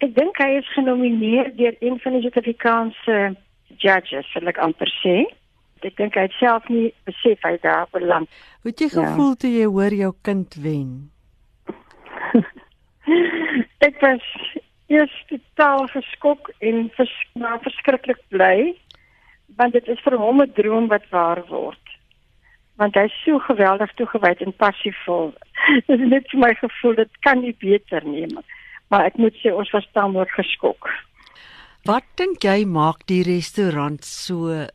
Ek dink hy is genomineer deur een van die Suid-Afrikaanse judges, sal ek amper sê. Ek dink hy het self nie besef hy daar beland. Hoe het jy gevoel ja. toe jy hoor jou kind wen? ek was eers totaal geskok en vers, maar verskriklik bly want dit is vir hom 'n droom wat waar word. Want hy is so geweldig toegewyd en passievol. Dit is net vir my gevoel dit kan nie beter nie. Maar maar ek moet sê ons was tamelik geskok. Wat dink jy maak die restaurant so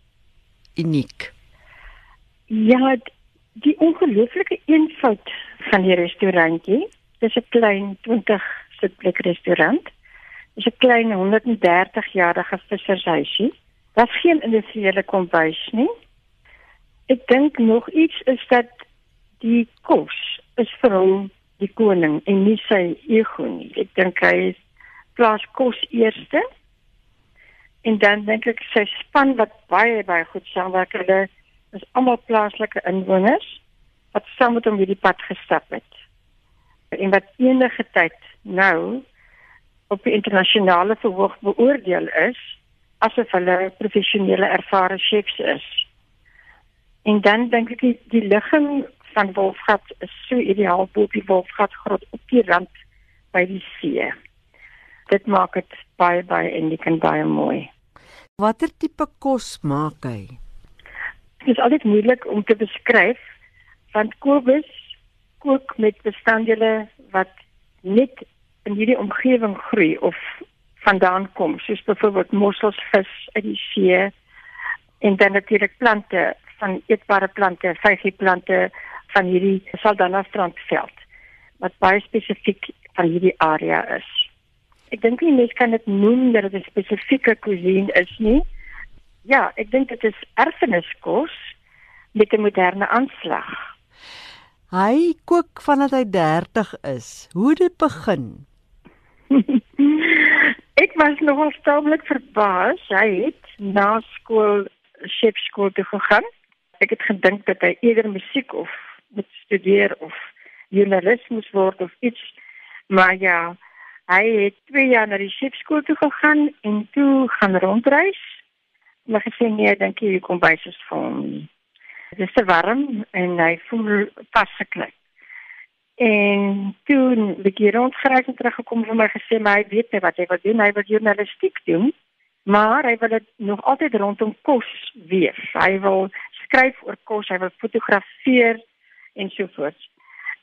uniek? Ja, die ongelooflike eenvoud van die restaurantjie. Dit is 'n klein 20 sitplek restaurant. Dit is 'n klein 130 jarige vissershuisie. Daar's geen industriële kombuis nie. Ek dink nog iets is dat die kos is vir hom die koning en nie sy ego nie. Ek dink hy plaas kos eerste. En dan dink ek sy span wat baie baie goed saamwerk. Hulle is almal plaaslike inwoners wat saam met hom hierdie pad gestap het. En wat enige tyd nou op die internasionale verhoog beoordeel is asof hulle professionele ervare chefs is. En dan dink ek die, die ligging van Wolfgat is so ideaal bo die Wolfgat grot op die rand by die see. Dit maak dit baie baie en baie mooi. Watter tipe kos maak hy? Dit is altyd moeilik om te beskryf want Kobus kook met bestanddele wat net in hierdie omgewing groei of vandaan kom, soos byvoorbeeld mossels, vis uit die see en dan natuurlik plante van eetbare plante, vyfieplante, van hierdie Saldanha strandveld wat baie spesifiek van hierdie area is. Ek dink nie mens kan dit noem dat dit 'n spesifieke kuisine is nie. Ja, ek dink dit is erfeniskos met 'n moderne aanslag. Hy kook vandat hy 30 is. Hoe dit begin? ek was nogal staamlik verbaas. Hy het na skool chefskool toe gegaan. Ek het gedink dat hy eerder musiek of moet studeer of joernalis moes word of iets. Maar ja, hy het 2 jaar na die skipskool toe gegaan en toe gaan rondreis. Maar gesê nee, dink jy kom by sy van. Dit is te warm en hy voel pas geklik. En toe die keer rondgereis en teruggekom vir my gesê maar hy weet nie wat hy wil doen. Hy wil journalistiek doen. Maar hy wil dit nog altyd rondom kos wees. Hy wil skryf oor kos, hy wil fotografeer en so voort.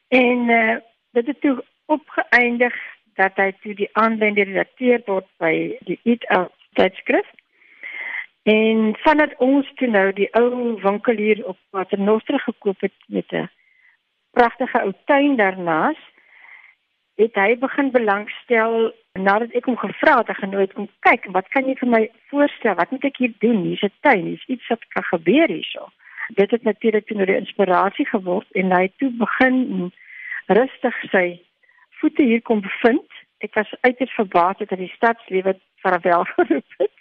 En uh, dit het toe opgeëindig dat hy toe die aanwender redakteur word by die Eat Out tydskrif. En vandat ons toe nou die ou winkel hier op Paternoster gekoop het met 'n pragtige ou tuin daarnaas, het hy begin belangstel nadat ek hom gevra het, ek genooi kom kyk, wat kan jy vir my voorstel? Wat moet ek hier doen? Hier's 'n tuin, hier's iets wat kan gebeur hierso dit het natuurlik toe 'n inspirasie geword en hy toe begin rustig sy voete hier kom bevind. Ek was uiters verbaas dat hy stadslewe verwel geroep het.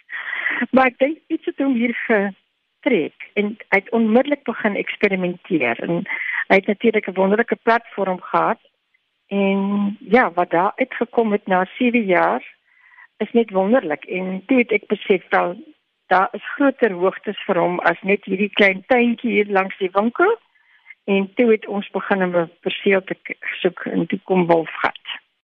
Maar ek dink iets het hom hier getrek en hy het onmiddellik begin eksperimenteer en hy het natuurlik 'n wonderlike platform gehad. En ja, wat daar uitgekom het na 7 jaar is net wonderlik en toe het ek besef dat daar is groter hoogtes vir hom as net hierdie klein tuintjie hier langs die winkel. En toe het ons begin om 'n perseel te soek in die Kombolfgat.